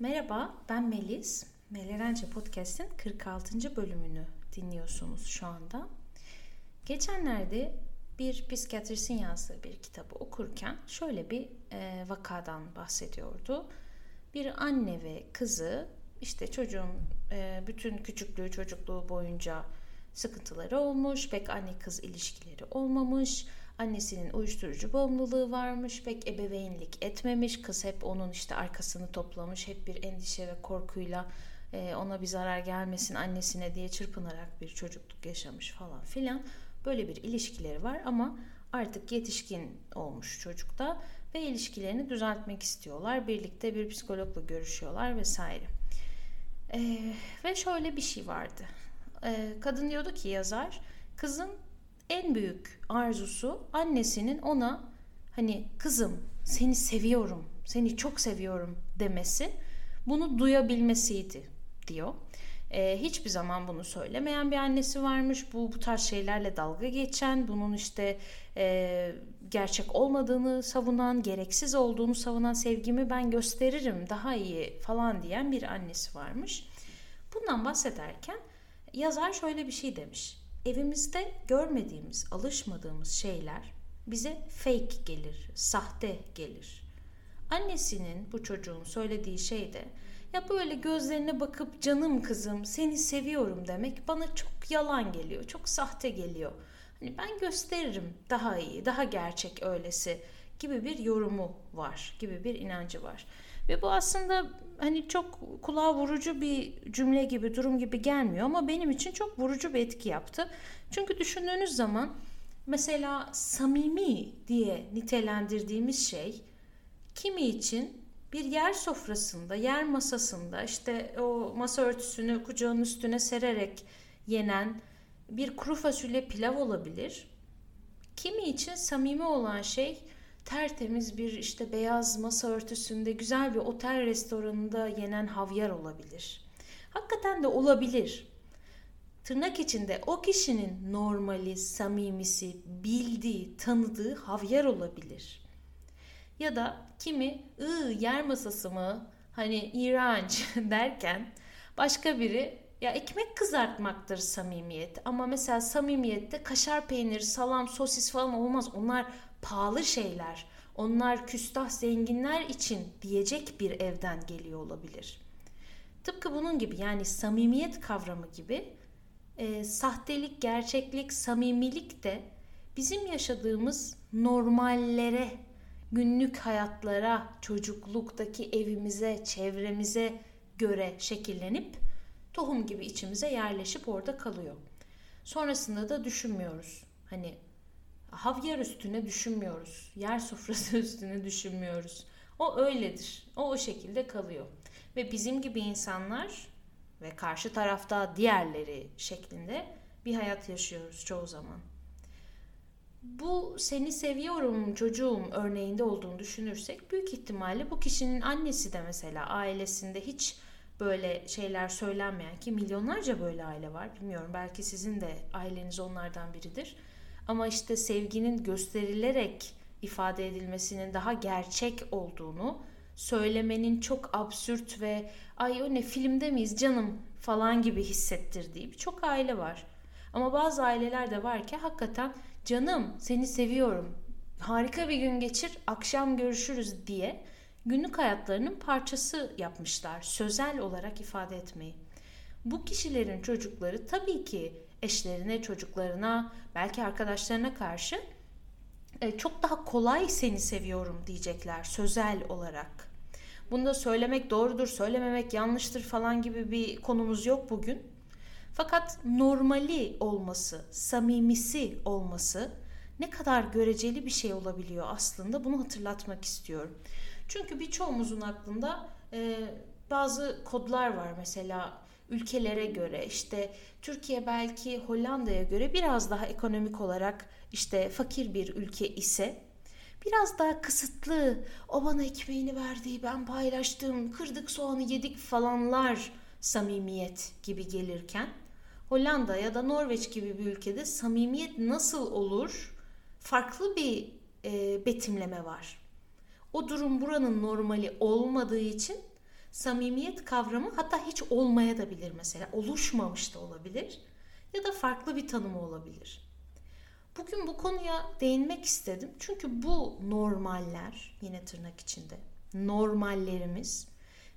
Merhaba, ben Melis. Melerence Podcast'in 46. bölümünü dinliyorsunuz şu anda. Geçenlerde bir psikiyatristin yazdığı bir kitabı okurken şöyle bir e, vakadan bahsediyordu. Bir anne ve kızı işte çocuğun e, bütün küçüklüğü çocukluğu boyunca sıkıntıları olmuş, pek anne kız ilişkileri olmamış Annesinin uyuşturucu bağımlılığı varmış, pek ebeveynlik etmemiş. Kız hep onun işte arkasını toplamış, hep bir endişe ve korkuyla e, ona bir zarar gelmesin annesine diye çırpınarak bir çocukluk yaşamış falan filan. Böyle bir ilişkileri var ama artık yetişkin olmuş çocukta ve ilişkilerini düzeltmek istiyorlar. Birlikte bir psikologla görüşüyorlar vesaire. Ee, ve şöyle bir şey vardı. Ee, kadın diyordu ki yazar, kızın en büyük arzusu annesinin ona hani kızım seni seviyorum, seni çok seviyorum demesi, bunu duyabilmesiydi diyor. Ee, hiçbir zaman bunu söylemeyen bir annesi varmış. Bu bu tarz şeylerle dalga geçen, bunun işte e, gerçek olmadığını savunan, gereksiz olduğunu savunan sevgimi ben gösteririm daha iyi falan diyen bir annesi varmış. Bundan bahsederken yazar şöyle bir şey demiş. Evimizde görmediğimiz, alışmadığımız şeyler bize fake gelir, sahte gelir. Annesinin bu çocuğun söylediği şey de ya böyle gözlerine bakıp canım kızım seni seviyorum demek bana çok yalan geliyor, çok sahte geliyor. Hani ben gösteririm daha iyi, daha gerçek öylesi gibi bir yorumu var, gibi bir inancı var. Ve bu aslında hani çok kulağa vurucu bir cümle gibi, durum gibi gelmiyor ama benim için çok vurucu bir etki yaptı. Çünkü düşündüğünüz zaman mesela samimi diye nitelendirdiğimiz şey kimi için bir yer sofrasında, yer masasında işte o masa örtüsünü kucağın üstüne sererek yenen bir kuru fasulye pilav olabilir. Kimi için samimi olan şey tertemiz bir işte beyaz masa örtüsünde güzel bir otel restoranında yenen havyar olabilir. Hakikaten de olabilir. Tırnak içinde o kişinin normali, samimisi, bildiği, tanıdığı havyar olabilir. Ya da kimi ıı yer masası mı hani iğrenç derken başka biri ya ekmek kızartmaktır samimiyet ama mesela samimiyette kaşar peynir, salam, sosis falan olmaz. Onlar pahalı şeyler. Onlar küstah zenginler için diyecek bir evden geliyor olabilir. Tıpkı bunun gibi yani samimiyet kavramı gibi e, sahtelik, gerçeklik, samimilik de bizim yaşadığımız normallere, günlük hayatlara, çocukluktaki evimize, çevremize göre şekillenip tohum gibi içimize yerleşip orada kalıyor. Sonrasında da düşünmüyoruz. Hani havyar üstüne düşünmüyoruz. Yer sofrası üstüne düşünmüyoruz. O öyledir. O o şekilde kalıyor. Ve bizim gibi insanlar ve karşı tarafta diğerleri şeklinde bir hayat yaşıyoruz çoğu zaman. Bu seni seviyorum çocuğum örneğinde olduğunu düşünürsek büyük ihtimalle bu kişinin annesi de mesela ailesinde hiç böyle şeyler söylenmeyen ki milyonlarca böyle aile var bilmiyorum belki sizin de aileniz onlardan biridir ama işte sevginin gösterilerek ifade edilmesinin daha gerçek olduğunu söylemenin çok absürt ve ay o ne filmde miyiz canım falan gibi hissettirdiği birçok aile var. Ama bazı aileler de var ki hakikaten canım seni seviyorum harika bir gün geçir akşam görüşürüz diye günlük hayatlarının parçası yapmışlar sözel olarak ifade etmeyi. Bu kişilerin çocukları tabii ki eşlerine, çocuklarına, belki arkadaşlarına karşı e, çok daha kolay seni seviyorum diyecekler sözel olarak. Bunu da söylemek doğrudur, söylememek yanlıştır falan gibi bir konumuz yok bugün. Fakat normali olması, samimisi olması ne kadar göreceli bir şey olabiliyor aslında bunu hatırlatmak istiyorum. Çünkü birçoğumuzun aklında e, bazı kodlar var mesela ülkelere göre işte Türkiye belki Hollanda'ya göre biraz daha ekonomik olarak işte fakir bir ülke ise biraz daha kısıtlı o bana ekmeğini verdi ben paylaştım kırdık soğanı yedik falanlar samimiyet gibi gelirken Hollanda ya da Norveç gibi bir ülkede samimiyet nasıl olur farklı bir e, betimleme var. O durum buranın normali olmadığı için samimiyet kavramı hatta hiç olmaya da bilir mesela. Oluşmamış da olabilir. Ya da farklı bir tanımı olabilir. Bugün bu konuya değinmek istedim. Çünkü bu normaller yine tırnak içinde normallerimiz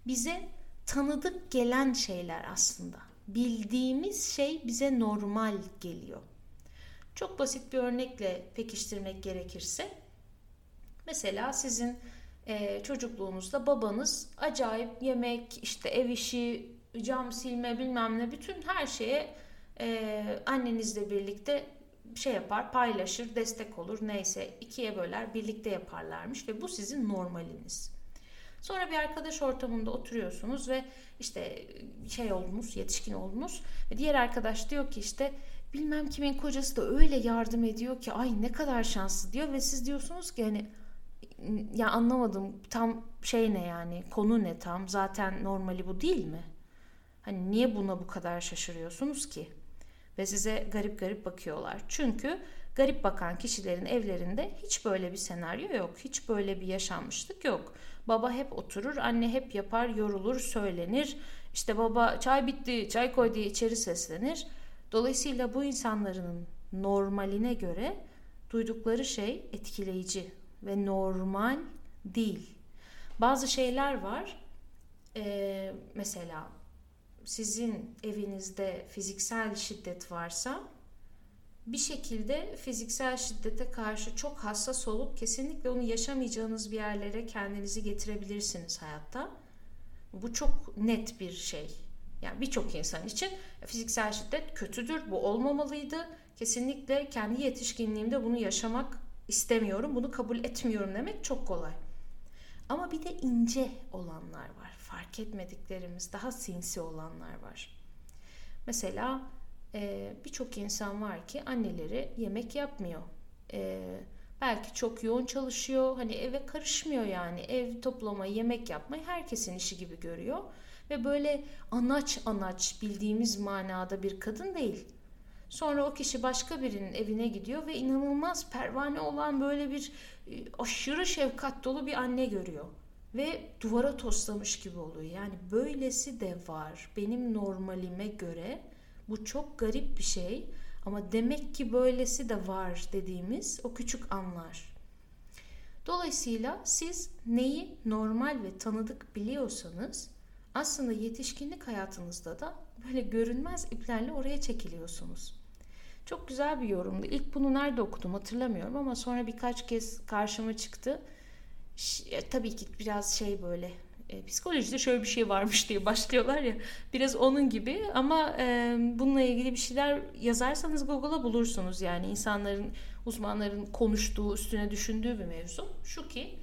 bize tanıdık gelen şeyler aslında. Bildiğimiz şey bize normal geliyor. Çok basit bir örnekle pekiştirmek gerekirse mesela sizin e, çocukluğunuzda babanız acayip yemek, işte ev işi, cam silme bilmem ne bütün her şeye e, annenizle birlikte şey yapar, paylaşır, destek olur neyse ikiye böler, birlikte yaparlarmış ve bu sizin normaliniz. Sonra bir arkadaş ortamında oturuyorsunuz ve işte şey oldunuz, yetişkin oldunuz ve diğer arkadaş diyor ki işte bilmem kimin kocası da öyle yardım ediyor ki ay ne kadar şanslı diyor ve siz diyorsunuz ki hani ya anlamadım tam şey ne yani konu ne tam zaten normali bu değil mi? Hani niye buna bu kadar şaşırıyorsunuz ki? Ve size garip garip bakıyorlar. Çünkü garip bakan kişilerin evlerinde hiç böyle bir senaryo yok. Hiç böyle bir yaşanmışlık yok. Baba hep oturur, anne hep yapar, yorulur, söylenir. İşte baba çay bitti, çay koy diye içeri seslenir. Dolayısıyla bu insanların normaline göre duydukları şey etkileyici ve normal değil. Bazı şeyler var. Ee, mesela sizin evinizde fiziksel şiddet varsa bir şekilde fiziksel şiddete karşı çok hassas olup kesinlikle onu yaşamayacağınız bir yerlere kendinizi getirebilirsiniz hayatta. Bu çok net bir şey. Yani birçok insan için fiziksel şiddet kötüdür, bu olmamalıydı. Kesinlikle kendi yetişkinliğimde bunu yaşamak istemiyorum, bunu kabul etmiyorum demek çok kolay. Ama bir de ince olanlar var. Fark etmediklerimiz, daha sinsi olanlar var. Mesela e, birçok insan var ki anneleri yemek yapmıyor. E, belki çok yoğun çalışıyor. Hani eve karışmıyor yani. Ev toplama, yemek yapmayı herkesin işi gibi görüyor. Ve böyle anaç anaç bildiğimiz manada bir kadın değil. Sonra o kişi başka birinin evine gidiyor ve inanılmaz pervane olan böyle bir e, aşırı şefkat dolu bir anne görüyor. Ve duvara toslamış gibi oluyor. Yani böylesi de var. Benim normalime göre bu çok garip bir şey ama demek ki böylesi de var dediğimiz o küçük anlar. Dolayısıyla siz neyi normal ve tanıdık biliyorsanız aslında yetişkinlik hayatınızda da böyle görünmez iplerle oraya çekiliyorsunuz. Çok güzel bir yorumdu. İlk bunu nerede okudum hatırlamıyorum ama sonra birkaç kez karşıma çıktı. Ş- tabii ki biraz şey böyle e, psikolojide şöyle bir şey varmış diye başlıyorlar ya biraz onun gibi ama e, bununla ilgili bir şeyler yazarsanız Google'a bulursunuz yani insanların uzmanların konuştuğu üstüne düşündüğü bir mevzu şu ki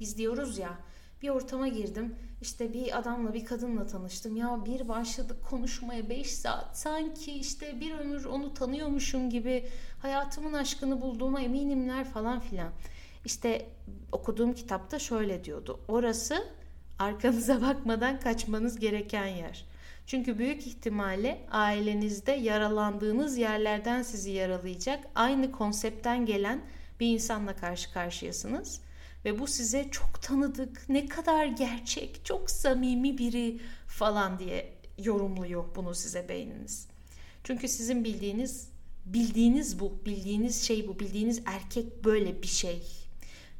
biz diyoruz ya bir ortama girdim işte bir adamla bir kadınla tanıştım ya bir başladık konuşmaya 5 saat sanki işte bir ömür onu tanıyormuşum gibi hayatımın aşkını bulduğuma eminimler falan filan işte okuduğum kitapta şöyle diyordu. Orası arkanıza bakmadan kaçmanız gereken yer. Çünkü büyük ihtimalle ailenizde yaralandığınız yerlerden sizi yaralayacak aynı konseptten gelen bir insanla karşı karşıyasınız. Ve bu size çok tanıdık, ne kadar gerçek, çok samimi biri falan diye yorumluyor bunu size beyniniz. Çünkü sizin bildiğiniz, bildiğiniz bu, bildiğiniz şey bu, bildiğiniz erkek böyle bir şey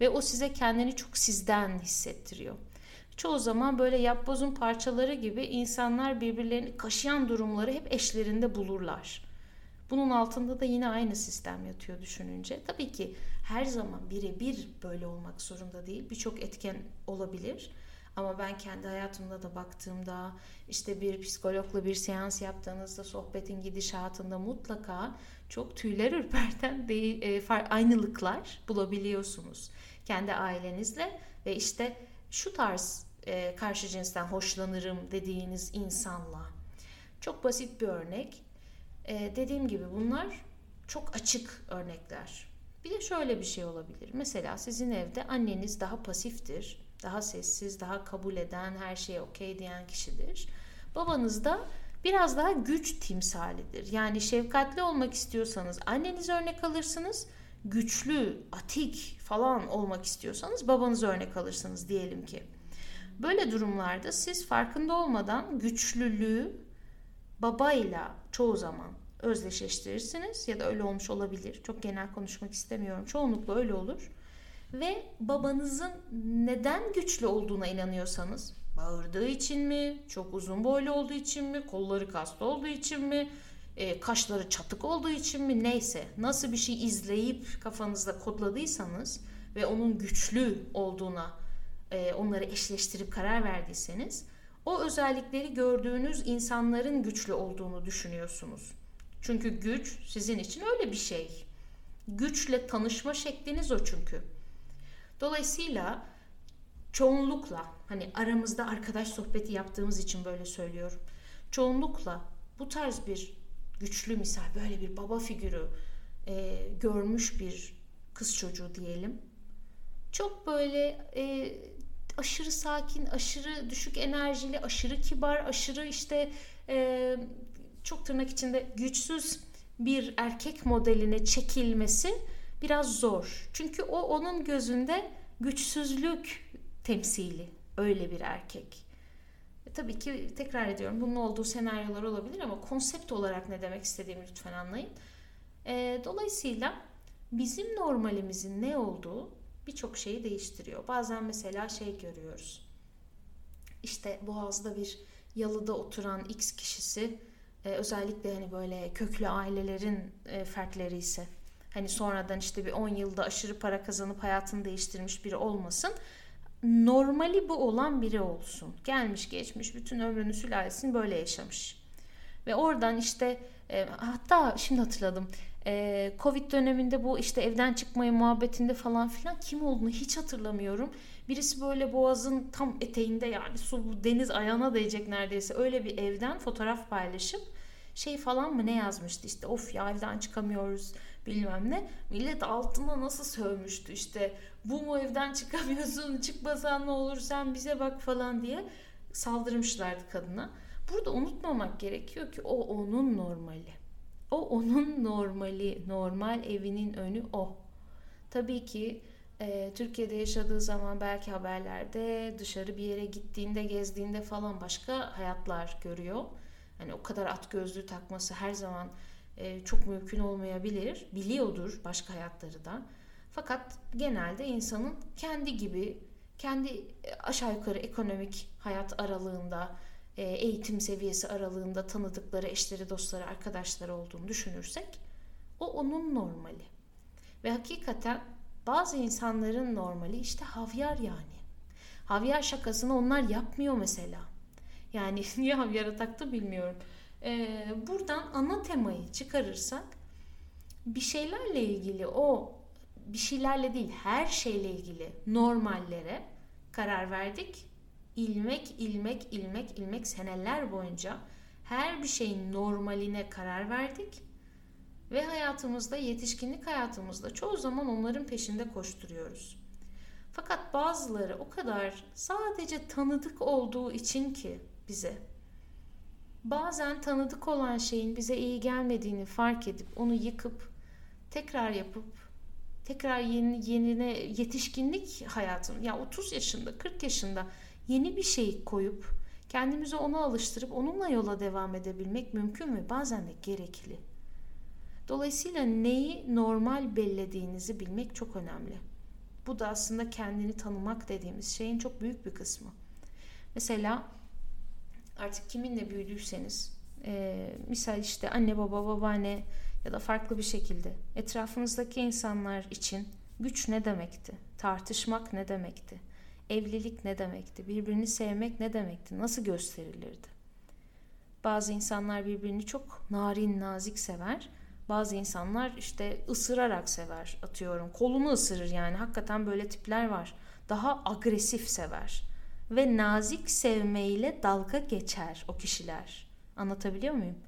ve o size kendini çok sizden hissettiriyor. Çoğu zaman böyle yapbozun parçaları gibi insanlar birbirlerini kaşıyan durumları hep eşlerinde bulurlar. Bunun altında da yine aynı sistem yatıyor düşününce. Tabii ki her zaman birebir böyle olmak zorunda değil. Birçok etken olabilir. Ama ben kendi hayatımda da baktığımda işte bir psikologla bir seans yaptığınızda sohbetin gidişatında mutlaka çok tüyler ürperten değil, e, aynılıklar bulabiliyorsunuz kendi ailenizle ve işte şu tarz e, karşı cinsten hoşlanırım dediğiniz insanla. Çok basit bir örnek. E, dediğim gibi bunlar çok açık örnekler. Bir de şöyle bir şey olabilir. Mesela sizin evde anneniz daha pasiftir, daha sessiz, daha kabul eden, her şeye okey diyen kişidir. Babanız da biraz daha güç timsalidir. Yani şefkatli olmak istiyorsanız anneniz örnek alırsınız güçlü, atik falan olmak istiyorsanız babanız örnek alırsınız diyelim ki. Böyle durumlarda siz farkında olmadan güçlülüğü babayla çoğu zaman özdeşleştirirsiniz ya da öyle olmuş olabilir. Çok genel konuşmak istemiyorum. Çoğunlukla öyle olur. Ve babanızın neden güçlü olduğuna inanıyorsanız bağırdığı için mi, çok uzun boylu olduğu için mi, kolları kaslı olduğu için mi, e, kaşları çatık olduğu için mi neyse nasıl bir şey izleyip kafanızda kodladıysanız ve onun güçlü olduğuna e, onları eşleştirip karar verdiyseniz o özellikleri gördüğünüz insanların güçlü olduğunu düşünüyorsunuz. Çünkü güç sizin için öyle bir şey. Güçle tanışma şekliniz o çünkü. Dolayısıyla çoğunlukla hani aramızda arkadaş sohbeti yaptığımız için böyle söylüyorum. Çoğunlukla bu tarz bir güçlü misal böyle bir baba figürü e, görmüş bir kız çocuğu diyelim. Çok böyle e, aşırı sakin, aşırı düşük enerjili, aşırı kibar, aşırı işte e, çok tırnak içinde güçsüz bir erkek modeline çekilmesi biraz zor. Çünkü o onun gözünde güçsüzlük temsili öyle bir erkek. E, tabii ki tekrar ediyorum bunun olduğu senaryolar olabilir ama konsept olarak ne demek istediğimi lütfen anlayın. E, dolayısıyla bizim normalimizin ne olduğu birçok şeyi değiştiriyor. Bazen mesela şey görüyoruz. İşte Boğaz'da bir yalıda oturan X kişisi e, özellikle hani böyle köklü ailelerin e, fertleri ise hani sonradan işte bir 10 yılda aşırı para kazanıp hayatını değiştirmiş biri olmasın. Normali bu olan biri olsun. Gelmiş geçmiş bütün ömrünü sülalesini böyle yaşamış. Ve oradan işte e, hatta şimdi hatırladım. E, Covid döneminde bu işte evden çıkmayı muhabbetinde falan filan kim olduğunu hiç hatırlamıyorum. Birisi böyle boğazın tam eteğinde yani su deniz ayağına değecek neredeyse öyle bir evden fotoğraf paylaşıp şey falan mı ne yazmıştı işte of ya evden çıkamıyoruz bilmem ne. Millet altına nasıl sövmüştü işte bu mu evden çıkamıyorsun çıkmasan ne olur sen bize bak falan diye saldırmışlardı kadına. Burada unutmamak gerekiyor ki o onun normali. O onun normali, normal evinin önü o. Tabii ki e, Türkiye'de yaşadığı zaman belki haberlerde dışarı bir yere gittiğinde, gezdiğinde falan başka hayatlar görüyor. Hani o kadar at gözlüğü takması her zaman e, çok mümkün olmayabilir. Biliyordur başka hayatları da. Fakat genelde insanın kendi gibi, kendi e, aşağı yukarı ekonomik hayat aralığında, e, eğitim seviyesi aralığında tanıdıkları eşleri, dostları, arkadaşları olduğunu düşünürsek o onun normali. Ve hakikaten bazı insanların normali işte havyar yani. Havyar şakasını onlar yapmıyor mesela. Yani niye havyara taktı bilmiyorum. Ee, buradan ana temayı çıkarırsak bir şeylerle ilgili o bir şeylerle değil her şeyle ilgili normallere karar verdik ilmek ilmek ilmek ilmek seneler boyunca her bir şeyin normaline karar verdik ve hayatımızda yetişkinlik hayatımızda çoğu zaman onların peşinde koşturuyoruz. Fakat bazıları o kadar sadece tanıdık olduğu için ki bize bazen tanıdık olan şeyin bize iyi gelmediğini fark edip onu yıkıp tekrar yapıp tekrar yeni yenine yetişkinlik hayatım ya 30 yaşında 40 yaşında yeni bir şey koyup kendimizi ona alıştırıp onunla yola devam edebilmek mümkün ve bazen de gerekli. Dolayısıyla neyi normal bellediğinizi bilmek çok önemli. Bu da aslında kendini tanımak dediğimiz şeyin çok büyük bir kısmı. Mesela artık kiminle büyüdüyseniz e, misal işte anne baba babaanne ya da farklı bir şekilde etrafınızdaki insanlar için güç ne demekti? Tartışmak ne demekti? Evlilik ne demekti? Birbirini sevmek ne demekti? Nasıl gösterilirdi? Bazı insanlar birbirini çok narin, nazik sever. Bazı insanlar işte ısırarak sever atıyorum. Kolunu ısırır yani. Hakikaten böyle tipler var. Daha agresif sever. Ve nazik sevmeyle dalga geçer o kişiler. Anlatabiliyor muyum?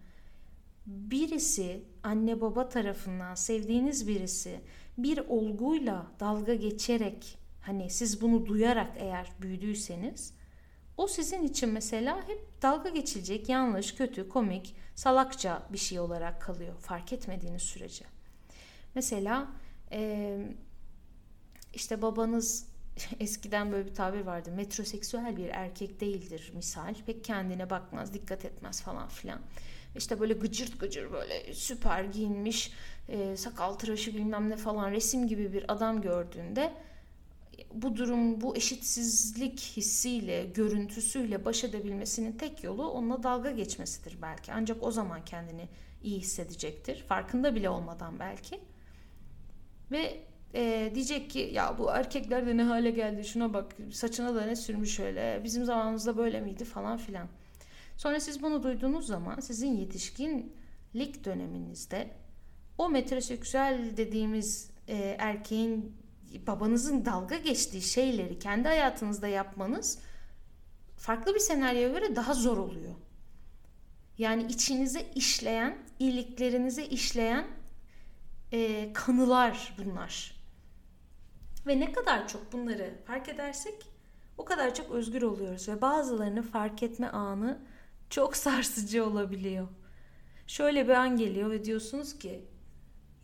Birisi anne baba tarafından sevdiğiniz birisi bir olguyla dalga geçerek Hani siz bunu duyarak eğer büyüdüyseniz o sizin için mesela hep dalga geçilecek, yanlış, kötü, komik, salakça bir şey olarak kalıyor fark etmediğiniz sürece. Mesela işte babanız eskiden böyle bir tabir vardı. Metroseksüel bir erkek değildir misal. Pek kendine bakmaz, dikkat etmez falan filan. İşte böyle gıcırt gıcır böyle süper giyinmiş, e, sakal tıraşı bilmem ne falan resim gibi bir adam gördüğünde bu durum, bu eşitsizlik hissiyle, görüntüsüyle baş edebilmesinin tek yolu onunla dalga geçmesidir belki. Ancak o zaman kendini iyi hissedecektir. Farkında bile olmadan belki. Ve e, diyecek ki ya bu erkekler de ne hale geldi şuna bak saçına da ne sürmüş öyle bizim zamanımızda böyle miydi falan filan. Sonra siz bunu duyduğunuz zaman sizin yetişkinlik döneminizde o metroseksüel dediğimiz e, erkeğin babanızın dalga geçtiği şeyleri kendi hayatınızda yapmanız farklı bir senaryoya göre daha zor oluyor. Yani içinize işleyen, iyiliklerinize işleyen e, kanılar bunlar. Ve ne kadar çok bunları fark edersek o kadar çok özgür oluyoruz ve bazılarını fark etme anı çok sarsıcı olabiliyor. Şöyle bir an geliyor ve diyorsunuz ki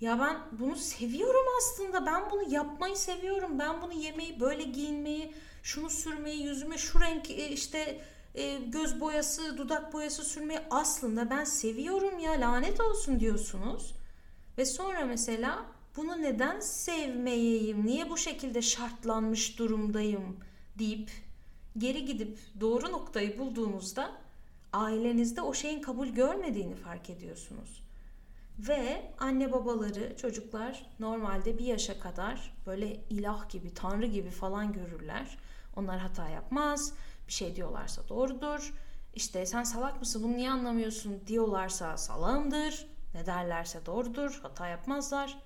ya ben bunu seviyorum aslında. Ben bunu yapmayı seviyorum. Ben bunu yemeyi, böyle giyinmeyi, şunu sürmeyi, yüzüme şu renk e, işte e, göz boyası, dudak boyası sürmeyi aslında ben seviyorum ya lanet olsun diyorsunuz. Ve sonra mesela bunu neden sevmeyeyim, niye bu şekilde şartlanmış durumdayım deyip geri gidip doğru noktayı bulduğunuzda ailenizde o şeyin kabul görmediğini fark ediyorsunuz. Ve anne babaları çocuklar normalde bir yaşa kadar böyle ilah gibi, tanrı gibi falan görürler. Onlar hata yapmaz. Bir şey diyorlarsa doğrudur. İşte sen salak mısın bunu niye anlamıyorsun diyorlarsa salağımdır. Ne derlerse doğrudur. Hata yapmazlar.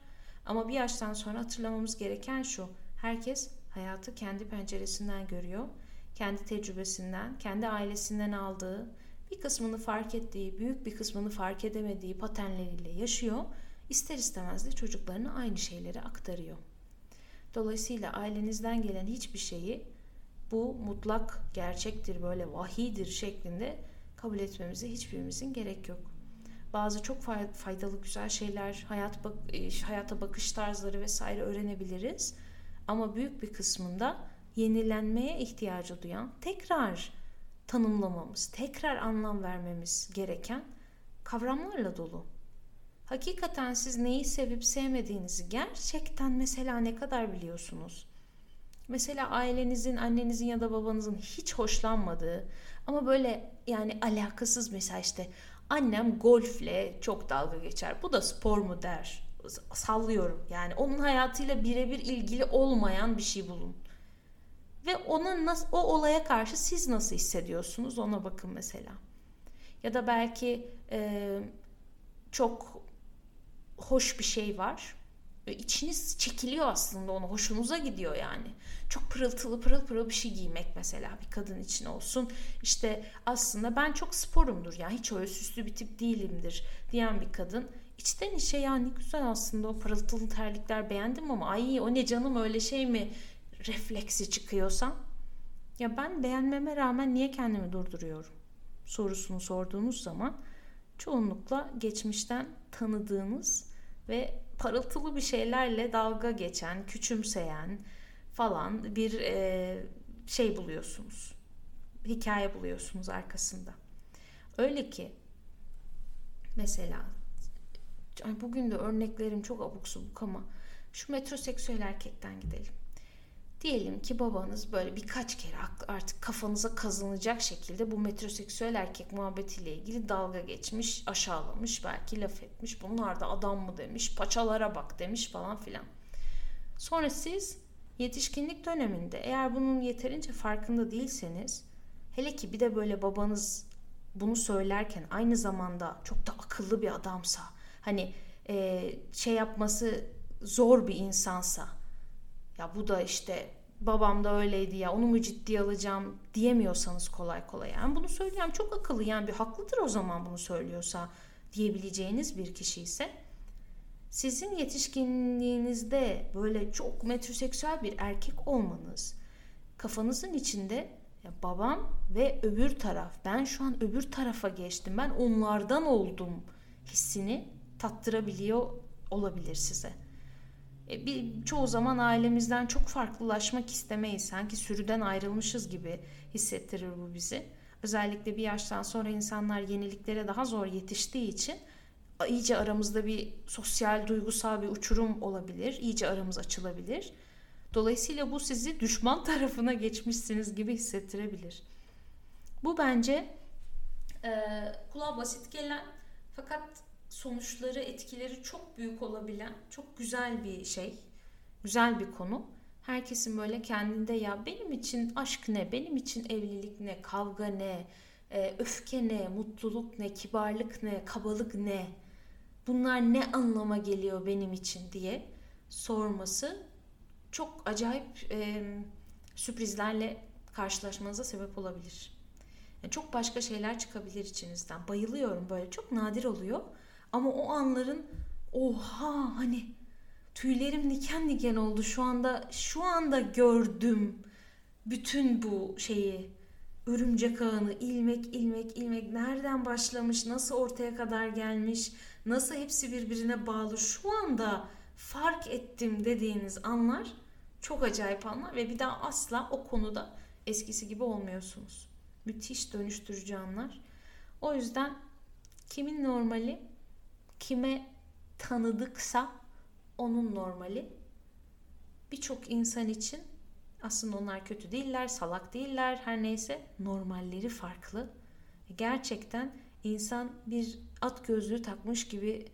Ama bir yaştan sonra hatırlamamız gereken şu. Herkes hayatı kendi penceresinden görüyor. Kendi tecrübesinden, kendi ailesinden aldığı, bir kısmını fark ettiği, büyük bir kısmını fark edemediği paternleriyle yaşıyor. İster istemez de çocuklarına aynı şeyleri aktarıyor. Dolayısıyla ailenizden gelen hiçbir şeyi bu mutlak gerçektir, böyle vahidir şeklinde kabul etmemize hiçbirimizin gerek yok. Bazı çok faydalı güzel şeyler, hayat bak e, hayata bakış tarzları vesaire öğrenebiliriz. Ama büyük bir kısmında yenilenmeye ihtiyacı duyan, tekrar tanımlamamız, tekrar anlam vermemiz gereken kavramlarla dolu. Hakikaten siz neyi sevip sevmediğinizi gerçekten mesela ne kadar biliyorsunuz? Mesela ailenizin, annenizin ya da babanızın hiç hoşlanmadığı ama böyle yani alakasız mesela işte annem golfle çok dalga geçer. Bu da spor mu der? Sallıyorum. Yani onun hayatıyla birebir ilgili olmayan bir şey bulun. Ve ona nasıl, o olaya karşı siz nasıl hissediyorsunuz ona bakın mesela. Ya da belki e, çok hoş bir şey var. Ve içiniz çekiliyor aslında onu. Hoşunuza gidiyor yani. Çok pırıltılı pırıl pırıl bir şey giymek mesela bir kadın için olsun. İşte aslında ben çok sporumdur. Yani hiç öyle süslü bir tip değilimdir diyen bir kadın. İçten içe yani güzel aslında o pırıltılı terlikler beğendim ama ay o ne canım öyle şey mi refleksi çıkıyorsa ya ben beğenmeme rağmen niye kendimi durduruyorum sorusunu sorduğunuz zaman çoğunlukla geçmişten tanıdığınız ve parıltılı bir şeylerle dalga geçen, küçümseyen falan bir e, şey buluyorsunuz. Hikaye buluyorsunuz arkasında. Öyle ki mesela bugün de örneklerim çok abuk subuk ama şu metroseksüel erkekten gidelim. Diyelim ki babanız böyle birkaç kere artık kafanıza kazanacak şekilde bu metroseksüel erkek muhabbetiyle ilgili dalga geçmiş, aşağılamış, belki laf etmiş. Bunlar da adam mı demiş, paçalara bak demiş falan filan. Sonra siz yetişkinlik döneminde eğer bunun yeterince farkında değilseniz hele ki bir de böyle babanız bunu söylerken aynı zamanda çok da akıllı bir adamsa hani e, şey yapması zor bir insansa ya bu da işte babam da öyleydi ya onu mu ciddiye alacağım diyemiyorsanız kolay kolay. Yani bunu söyleyen çok akıllı yani bir haklıdır o zaman bunu söylüyorsa diyebileceğiniz bir kişi ise sizin yetişkinliğinizde böyle çok metroseksüel bir erkek olmanız kafanızın içinde ya babam ve öbür taraf ben şu an öbür tarafa geçtim ben onlardan oldum hissini tattırabiliyor olabilir size. E, bir çoğu zaman ailemizden çok farklılaşmak istemeyiz. Sanki sürüden ayrılmışız gibi hissettirir bu bizi. Özellikle bir yaştan sonra insanlar yeniliklere daha zor yetiştiği için iyice aramızda bir sosyal, duygusal bir uçurum olabilir. İyice aramız açılabilir. Dolayısıyla bu sizi düşman tarafına geçmişsiniz gibi hissettirebilir. Bu bence e, kulağa basit gelen fakat sonuçları, etkileri çok büyük olabilen çok güzel bir şey. Güzel bir konu. Herkesin böyle kendinde ya benim için aşk ne, benim için evlilik ne, kavga ne, e, öfke ne, mutluluk ne, kibarlık ne, kabalık ne, bunlar ne anlama geliyor benim için diye sorması çok acayip e, sürprizlerle karşılaşmanıza sebep olabilir. Yani çok başka şeyler çıkabilir içinizden. Bayılıyorum böyle çok nadir oluyor. Ama o anların oha hani tüylerim diken diken oldu şu anda şu anda gördüm bütün bu şeyi örümcek ağını ilmek ilmek ilmek nereden başlamış nasıl ortaya kadar gelmiş nasıl hepsi birbirine bağlı şu anda fark ettim dediğiniz anlar çok acayip anlar ve bir daha asla o konuda eskisi gibi olmuyorsunuz. Müthiş dönüştürücü anlar. O yüzden kimin normali kime tanıdıksa onun normali. Birçok insan için aslında onlar kötü değiller, salak değiller, her neyse normalleri farklı. Gerçekten insan bir at gözlüğü takmış gibi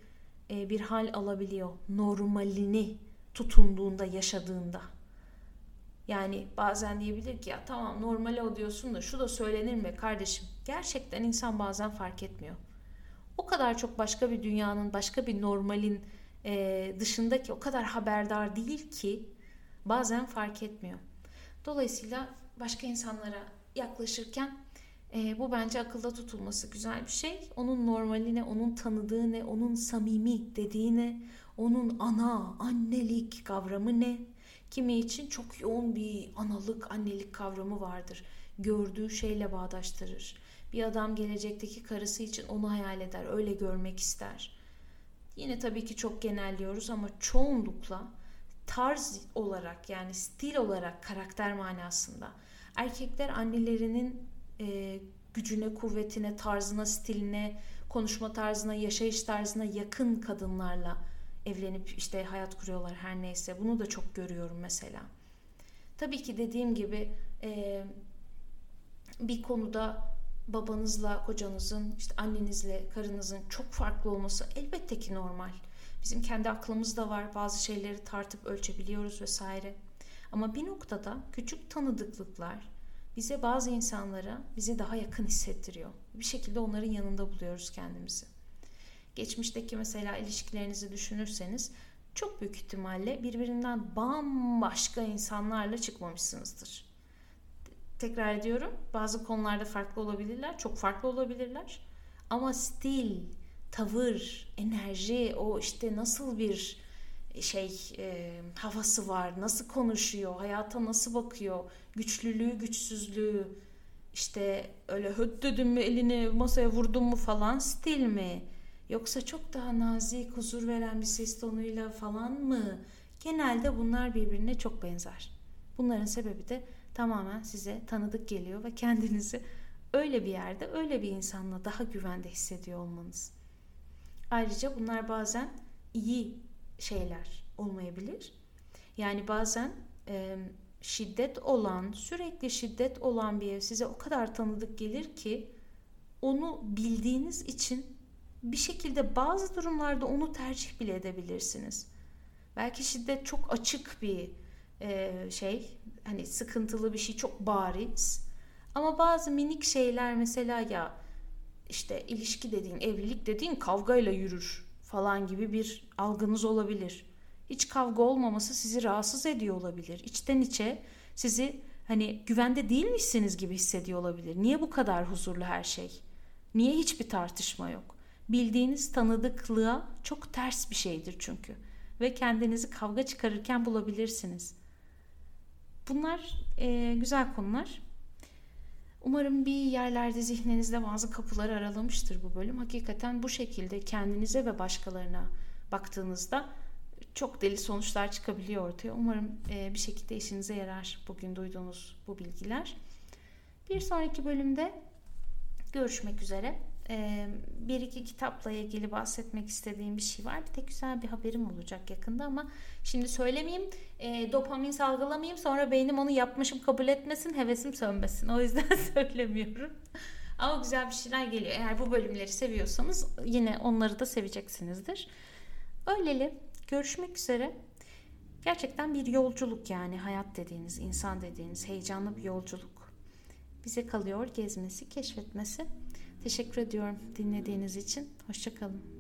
e, bir hal alabiliyor. Normalini tutunduğunda, yaşadığında. Yani bazen diyebilir ki ya tamam normale o diyorsun da şu da söylenir mi kardeşim? Gerçekten insan bazen fark etmiyor. O kadar çok başka bir dünyanın, başka bir normalin e, dışındaki o kadar haberdar değil ki bazen fark etmiyor. Dolayısıyla başka insanlara yaklaşırken e, bu bence akılda tutulması güzel bir şey. Onun normaline, onun tanıdığı ne, onun samimi dediği ne, onun ana, annelik kavramı ne? Kimi için çok yoğun bir analık, annelik kavramı vardır. Gördüğü şeyle bağdaştırır. Bir adam gelecekteki karısı için onu hayal eder, öyle görmek ister. Yine tabii ki çok genelliyoruz ama çoğunlukla tarz olarak yani stil olarak karakter manasında erkekler annelerinin e, gücüne, kuvvetine, tarzına, stiline, konuşma tarzına, yaşayış tarzına yakın kadınlarla evlenip işte hayat kuruyorlar her neyse. Bunu da çok görüyorum mesela. Tabii ki dediğim gibi e, bir konuda babanızla kocanızın, işte annenizle karınızın çok farklı olması elbette ki normal. Bizim kendi aklımızda var. Bazı şeyleri tartıp ölçebiliyoruz vesaire. Ama bir noktada küçük tanıdıklıklar bize bazı insanlara bizi daha yakın hissettiriyor. Bir şekilde onların yanında buluyoruz kendimizi. Geçmişteki mesela ilişkilerinizi düşünürseniz çok büyük ihtimalle birbirinden bambaşka insanlarla çıkmamışsınızdır. Tekrar ediyorum bazı konularda farklı olabilirler, çok farklı olabilirler. Ama stil, tavır, enerji, o işte nasıl bir şey e, havası var, nasıl konuşuyor, hayata nasıl bakıyor, güçlülüğü, güçsüzlüğü, işte öyle höt dedim mi elini masaya vurdum mu falan stil mi? Yoksa çok daha nazik, huzur veren bir ses tonuyla falan mı? Genelde bunlar birbirine çok benzer. Bunların sebebi de tamamen size tanıdık geliyor ve kendinizi öyle bir yerde, öyle bir insanla daha güvende hissediyor olmanız. Ayrıca bunlar bazen iyi şeyler olmayabilir. Yani bazen e, şiddet olan, sürekli şiddet olan bir ev size o kadar tanıdık gelir ki onu bildiğiniz için bir şekilde bazı durumlarda onu tercih bile edebilirsiniz. Belki şiddet çok açık bir e, şey, hani sıkıntılı bir şey çok bariz. Ama bazı minik şeyler mesela ya işte ilişki dediğin, evlilik dediğin kavgayla yürür falan gibi bir algınız olabilir. Hiç kavga olmaması sizi rahatsız ediyor olabilir. İçten içe sizi hani güvende değilmişsiniz gibi hissediyor olabilir. Niye bu kadar huzurlu her şey? Niye hiçbir tartışma yok? Bildiğiniz tanıdıklığa çok ters bir şeydir çünkü. Ve kendinizi kavga çıkarırken bulabilirsiniz. Bunlar e, güzel konular. Umarım bir yerlerde zihninizde bazı kapıları aralamıştır bu bölüm. Hakikaten bu şekilde kendinize ve başkalarına baktığınızda çok deli sonuçlar çıkabiliyor ortaya. Umarım e, bir şekilde işinize yarar bugün duyduğunuz bu bilgiler. Bir sonraki bölümde görüşmek üzere. Bir iki kitapla ilgili bahsetmek istediğim bir şey var. Bir de güzel bir haberim olacak yakında ama şimdi söylemeyeyim. Dopamin salgılamayayım sonra beynim onu yapmışım kabul etmesin, hevesim sönmesin. O yüzden söylemiyorum. Ama güzel bir şeyler geliyor. Eğer bu bölümleri seviyorsanız yine onları da seveceksinizdir. Öyleli görüşmek üzere. Gerçekten bir yolculuk yani hayat dediğiniz, insan dediğiniz heyecanlı bir yolculuk. Bize kalıyor gezmesi, keşfetmesi. Teşekkür ediyorum dinlediğiniz için. Hoşçakalın.